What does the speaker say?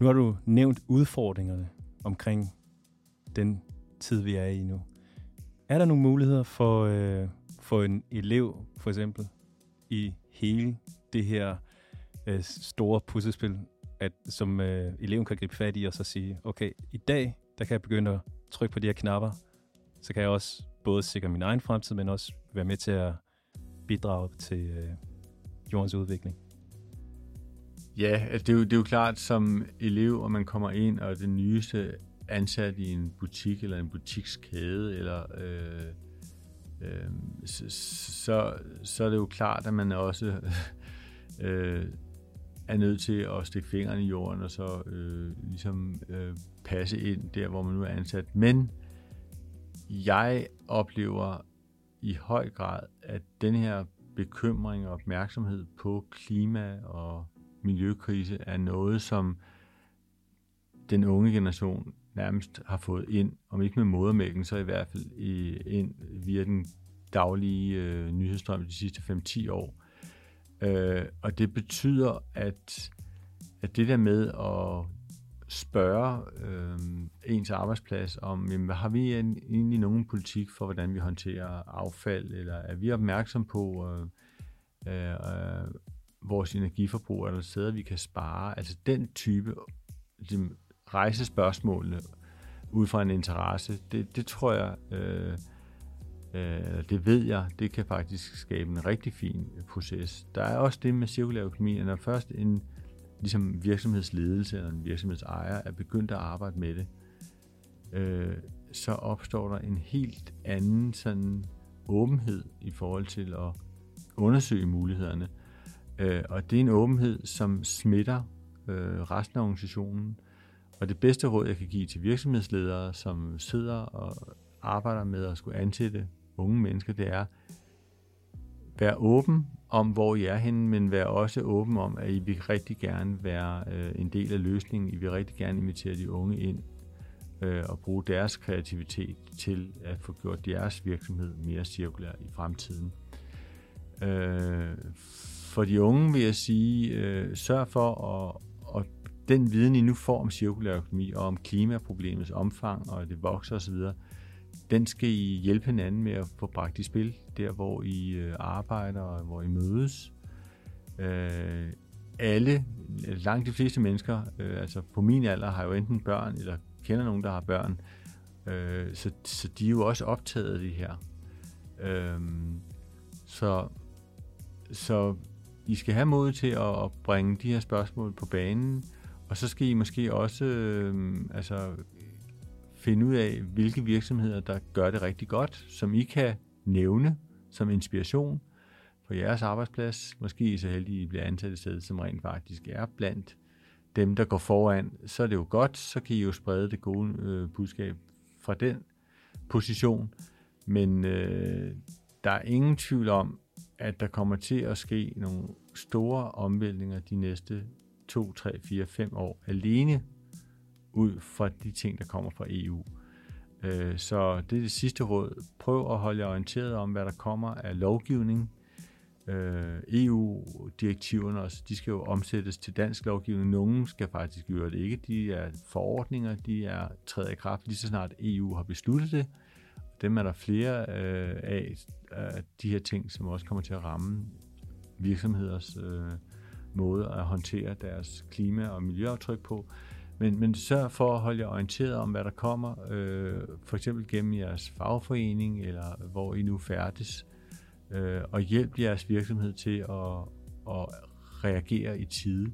Nu har du nævnt udfordringerne omkring den tid, vi er i nu. Er der nogle muligheder for, øh, for en elev, for eksempel, i hele det her øh, store puslespil, at, som øh, eleven kan gribe fat i og så sige, okay, i dag, der kan jeg begynde at trykke på de her knapper, så kan jeg også både sikre min egen fremtid, men også være med til at bidrage til øh, jordens udvikling. Ja, altså, det er, jo, det er jo klart, som elev, og man kommer ind og er det nyeste ansat i en butik eller en butikskæde, eller, øh, øh, så, så, så er det jo klart, at man også øh, er nødt til at stikke fingrene i jorden og så øh, ligesom øh, passe ind der, hvor man nu er ansat. Men jeg oplever i høj grad, at den her bekymring og opmærksomhed på klima og miljøkrise er noget, som den unge generation nærmest har fået ind, om ikke med modermælken, så i hvert fald i, ind via den daglige øh, nyhedsstrøm de sidste 5-10 år. Øh, og det betyder, at, at det der med at spørge øh, ens arbejdsplads om, jamen, har vi egentlig nogen politik for, hvordan vi håndterer affald, eller er vi opmærksom på øh, øh, vores energiforbrug, eller steder, vi kan spare? Altså den type ligesom, rejse spørgsmålene ud fra en interesse, det, det tror jeg, øh, øh, det ved jeg, det kan faktisk skabe en rigtig fin proces. Der er også det med cirkulær økonomi, at når først en ligesom virksomhedsledelse eller en virksomhedsejer er begyndt at arbejde med det, øh, så opstår der en helt anden sådan åbenhed i forhold til at undersøge mulighederne. Øh, og det er en åbenhed, som smitter øh, resten af organisationen. Og det bedste råd, jeg kan give til virksomhedsledere, som sidder og arbejder med at skulle ansætte unge mennesker, det er, vær åben om, hvor I er henne, men vær også åben om, at I vil rigtig gerne være øh, en del af løsningen. I vil rigtig gerne invitere de unge ind øh, og bruge deres kreativitet til at få gjort deres virksomhed mere cirkulær i fremtiden. Øh, for de unge vil jeg sige, øh, sørg for at, at den viden, I nu får om cirkulær økonomi og om klimaproblemets omfang, og det vokser osv., den skal I hjælpe hinanden med at få bragt i spil, der hvor I øh, arbejder og hvor I mødes. Øh, alle, langt de fleste mennesker, øh, altså på min alder, har jo enten børn, eller kender nogen, der har børn, øh, så, så de er jo også optaget af det her. Øh, så, så i skal have mod til at, bringe de her spørgsmål på banen, og så skal I måske også øh, altså, finde ud af, hvilke virksomheder, der gør det rigtig godt, som I kan nævne som inspiration på jeres arbejdsplads. Måske I så heldige, at I bliver ansat et sted, som rent faktisk er blandt dem, der går foran. Så er det jo godt, så kan I jo sprede det gode øh, budskab fra den position. Men øh, der er ingen tvivl om, at der kommer til at ske nogle store omvæltninger de næste 2, 3, 4, 5 år alene ud fra de ting, der kommer fra EU. Øh, så det er det sidste råd. Prøv at holde jer orienteret om, hvad der kommer af lovgivning. Øh, EU-direktiverne også, de skal jo omsættes til dansk lovgivning. Nogle skal faktisk gøre det ikke. De er forordninger, de er træder i kraft lige så snart EU har besluttet det. Dem er der flere øh, af, af de her ting, som også kommer til at ramme virksomheders øh, måde at håndtere deres klima- og miljøaftryk på. Men, men sørg for at holde jer orienteret om, hvad der kommer, øh, for eksempel gennem jeres fagforening, eller hvor I nu færdes, øh, og hjælp jeres virksomhed til at, at reagere i tide.